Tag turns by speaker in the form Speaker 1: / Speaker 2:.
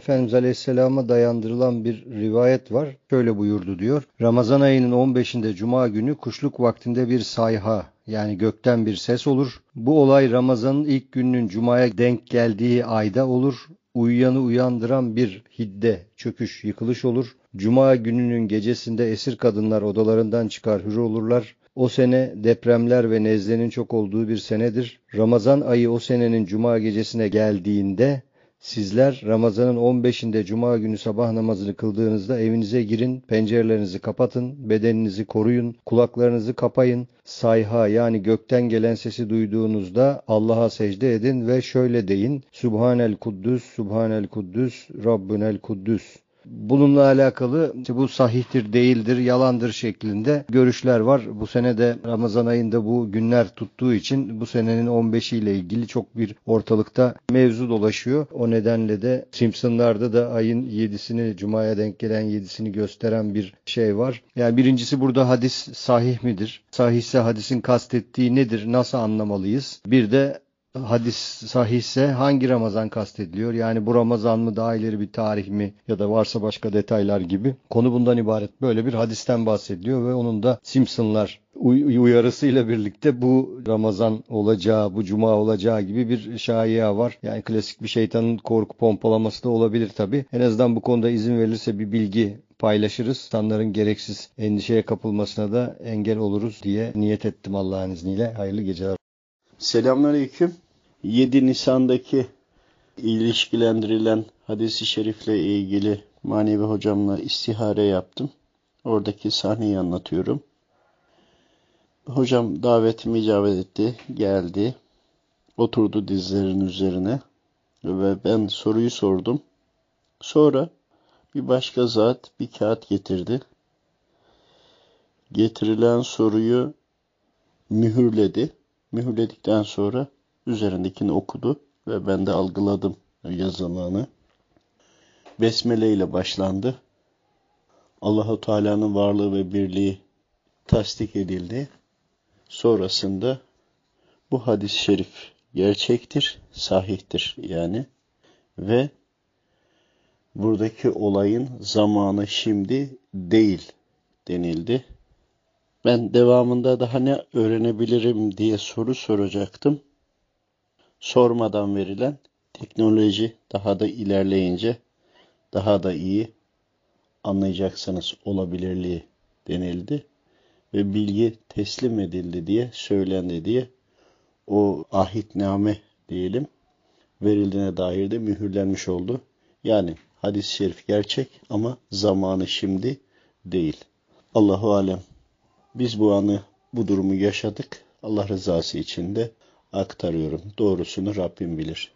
Speaker 1: Efendimiz Aleyhisselam'a dayandırılan bir rivayet var. Şöyle buyurdu diyor. Ramazan ayının 15'inde Cuma günü kuşluk vaktinde bir sayha yani gökten bir ses olur. Bu olay Ramazan'ın ilk gününün Cuma'ya denk geldiği ayda olur. Uyuyanı uyandıran bir hidde, çöküş, yıkılış olur. Cuma gününün gecesinde esir kadınlar odalarından çıkar hür olurlar. O sene depremler ve nezlenin çok olduğu bir senedir. Ramazan ayı o senenin cuma gecesine geldiğinde sizler Ramazan'ın 15'inde cuma günü sabah namazını kıldığınızda evinize girin, pencerelerinizi kapatın, bedeninizi koruyun, kulaklarınızı kapayın. Sayha yani gökten gelen sesi duyduğunuzda Allah'a secde edin ve şöyle deyin. Subhanel Kuddüs, Subhanel Kuddüs, Rabbünel Kuddüs. Bununla alakalı işte bu sahihtir, değildir, yalandır şeklinde görüşler var. Bu sene de Ramazan ayında bu günler tuttuğu için bu senenin 15'i ile ilgili çok bir ortalıkta mevzu dolaşıyor. O nedenle de Simpsonlarda da ayın 7'sini Cuma'ya denk gelen 7'sini gösteren bir şey var. Yani birincisi burada hadis sahih midir? Sahihse hadisin kastettiği nedir? Nasıl anlamalıyız? Bir de hadis sahihse hangi Ramazan kastediliyor? Yani bu Ramazan mı daha ileri bir tarih mi ya da varsa başka detaylar gibi. Konu bundan ibaret. Böyle bir hadisten bahsediliyor ve onun da Simpsonlar uyarısıyla birlikte bu Ramazan olacağı, bu Cuma olacağı gibi bir şaya var. Yani klasik bir şeytanın korku pompalaması da olabilir tabi. En azından bu konuda izin verirse bir bilgi paylaşırız. İnsanların gereksiz endişeye kapılmasına da engel oluruz diye niyet ettim Allah'ın izniyle. Hayırlı geceler.
Speaker 2: Selamünaleyküm. 7 Nisan'daki ilişkilendirilen hadisi şerifle ilgili manevi hocamla istihare yaptım. Oradaki sahneyi anlatıyorum. Hocam davetimi icabet etti, geldi. Oturdu dizlerinin üzerine ve ben soruyu sordum. Sonra bir başka zat bir kağıt getirdi. Getirilen soruyu mühürledi. Mühürledikten sonra üzerindekini okudu ve ben de algıladım yazılanı. Besmele ile başlandı. Allahu Teala'nın varlığı ve birliği tasdik edildi. Sonrasında bu hadis-i şerif gerçektir, sahihtir yani ve buradaki olayın zamanı şimdi değil denildi. Ben devamında daha ne öğrenebilirim diye soru soracaktım. Sormadan verilen teknoloji daha da ilerleyince daha da iyi anlayacaksınız olabilirliği denildi ve bilgi teslim edildi diye söylendi diye o ahitname diyelim verildiğine dair de mühürlenmiş oldu. Yani hadis-i şerif gerçek ama zamanı şimdi değil. Allahu alem. Biz bu anı, bu durumu yaşadık. Allah rızası için de aktarıyorum. Doğrusunu Rabbim bilir.